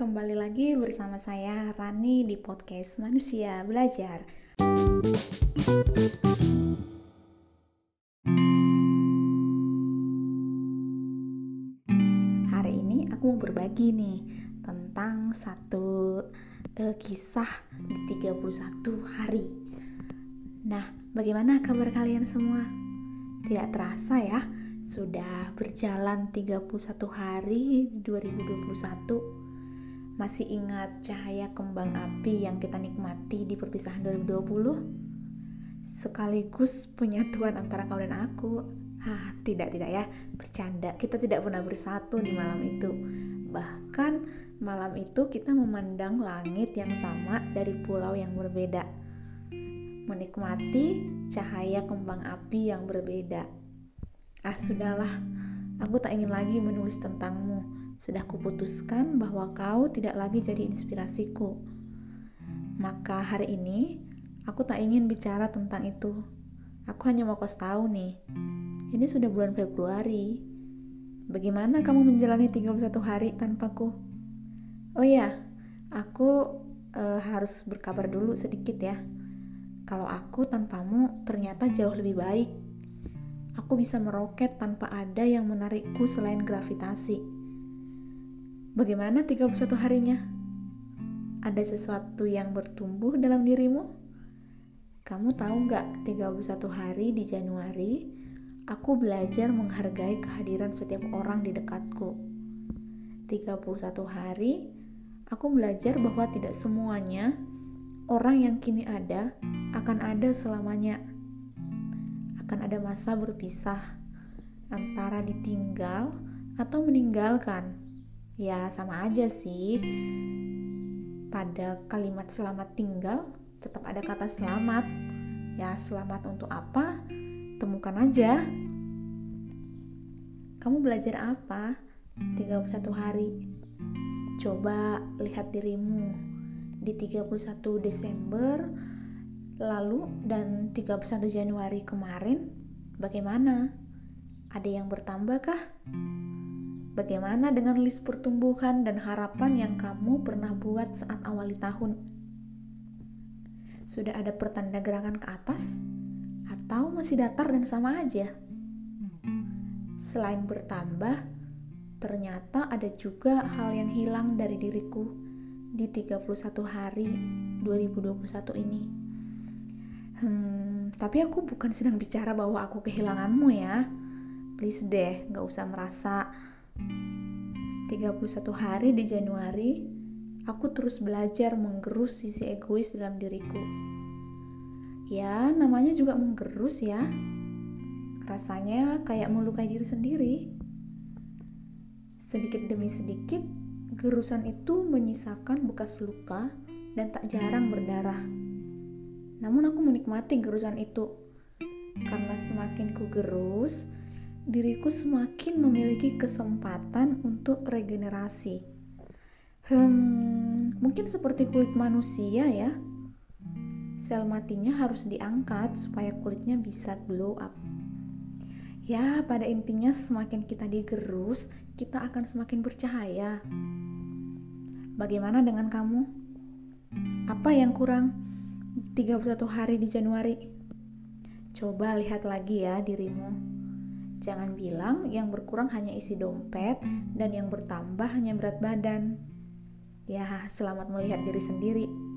Kembali lagi bersama saya Rani di podcast Manusia Belajar. Hari ini aku mau berbagi nih tentang satu uh, kisah di 31 hari. Nah, bagaimana kabar kalian semua? Tidak terasa ya, sudah berjalan 31 hari 2021. Masih ingat cahaya kembang api yang kita nikmati di perpisahan 2020? Sekaligus penyatuan antara kau dan aku. Hah, tidak tidak ya, bercanda. Kita tidak pernah bersatu di malam itu. Bahkan malam itu kita memandang langit yang sama dari pulau yang berbeda. Menikmati cahaya kembang api yang berbeda Ah, sudahlah. Aku tak ingin lagi menulis tentangmu. Sudah kuputuskan bahwa kau tidak lagi jadi inspirasiku. Maka hari ini, aku tak ingin bicara tentang itu. Aku hanya mau kau tahu nih. Ini sudah bulan Februari. Bagaimana kamu menjalani 31 hari tanpaku? Oh ya, aku uh, harus berkabar dulu sedikit ya. Kalau aku tanpamu ternyata jauh lebih baik aku bisa meroket tanpa ada yang menarikku selain gravitasi. Bagaimana 31 harinya? Ada sesuatu yang bertumbuh dalam dirimu? Kamu tahu nggak 31 hari di Januari, aku belajar menghargai kehadiran setiap orang di dekatku. 31 hari, aku belajar bahwa tidak semuanya orang yang kini ada akan ada selamanya akan ada masa berpisah antara ditinggal atau meninggalkan. Ya, sama aja sih. Pada kalimat selamat tinggal tetap ada kata selamat. Ya, selamat untuk apa? Temukan aja. Kamu belajar apa? 31 hari. Coba lihat dirimu di 31 Desember Lalu dan 31 Januari kemarin bagaimana? Ada yang bertambah kah? Bagaimana dengan list pertumbuhan dan harapan yang kamu pernah buat saat awali tahun? Sudah ada pertanda gerakan ke atas? Atau masih datar dan sama aja? Selain bertambah, ternyata ada juga hal yang hilang dari diriku di 31 hari 2021 ini. Hmm, tapi aku bukan sedang bicara bahwa aku kehilanganmu ya. Please deh, gak usah merasa 31 hari di Januari, aku terus belajar menggerus sisi egois dalam diriku. Ya, namanya juga menggerus ya. Rasanya kayak melukai diri sendiri. Sedikit demi sedikit, gerusan itu menyisakan bekas luka dan tak jarang berdarah. Namun aku menikmati gerusan itu. Karena semakin ku gerus, diriku semakin memiliki kesempatan untuk regenerasi. Hmm, mungkin seperti kulit manusia ya. Sel matinya harus diangkat supaya kulitnya bisa glow up. Ya, pada intinya semakin kita digerus, kita akan semakin bercahaya. Bagaimana dengan kamu? Apa yang kurang? 31 hari di Januari. Coba lihat lagi ya dirimu. Jangan bilang yang berkurang hanya isi dompet dan yang bertambah hanya berat badan. Ya, selamat melihat diri sendiri.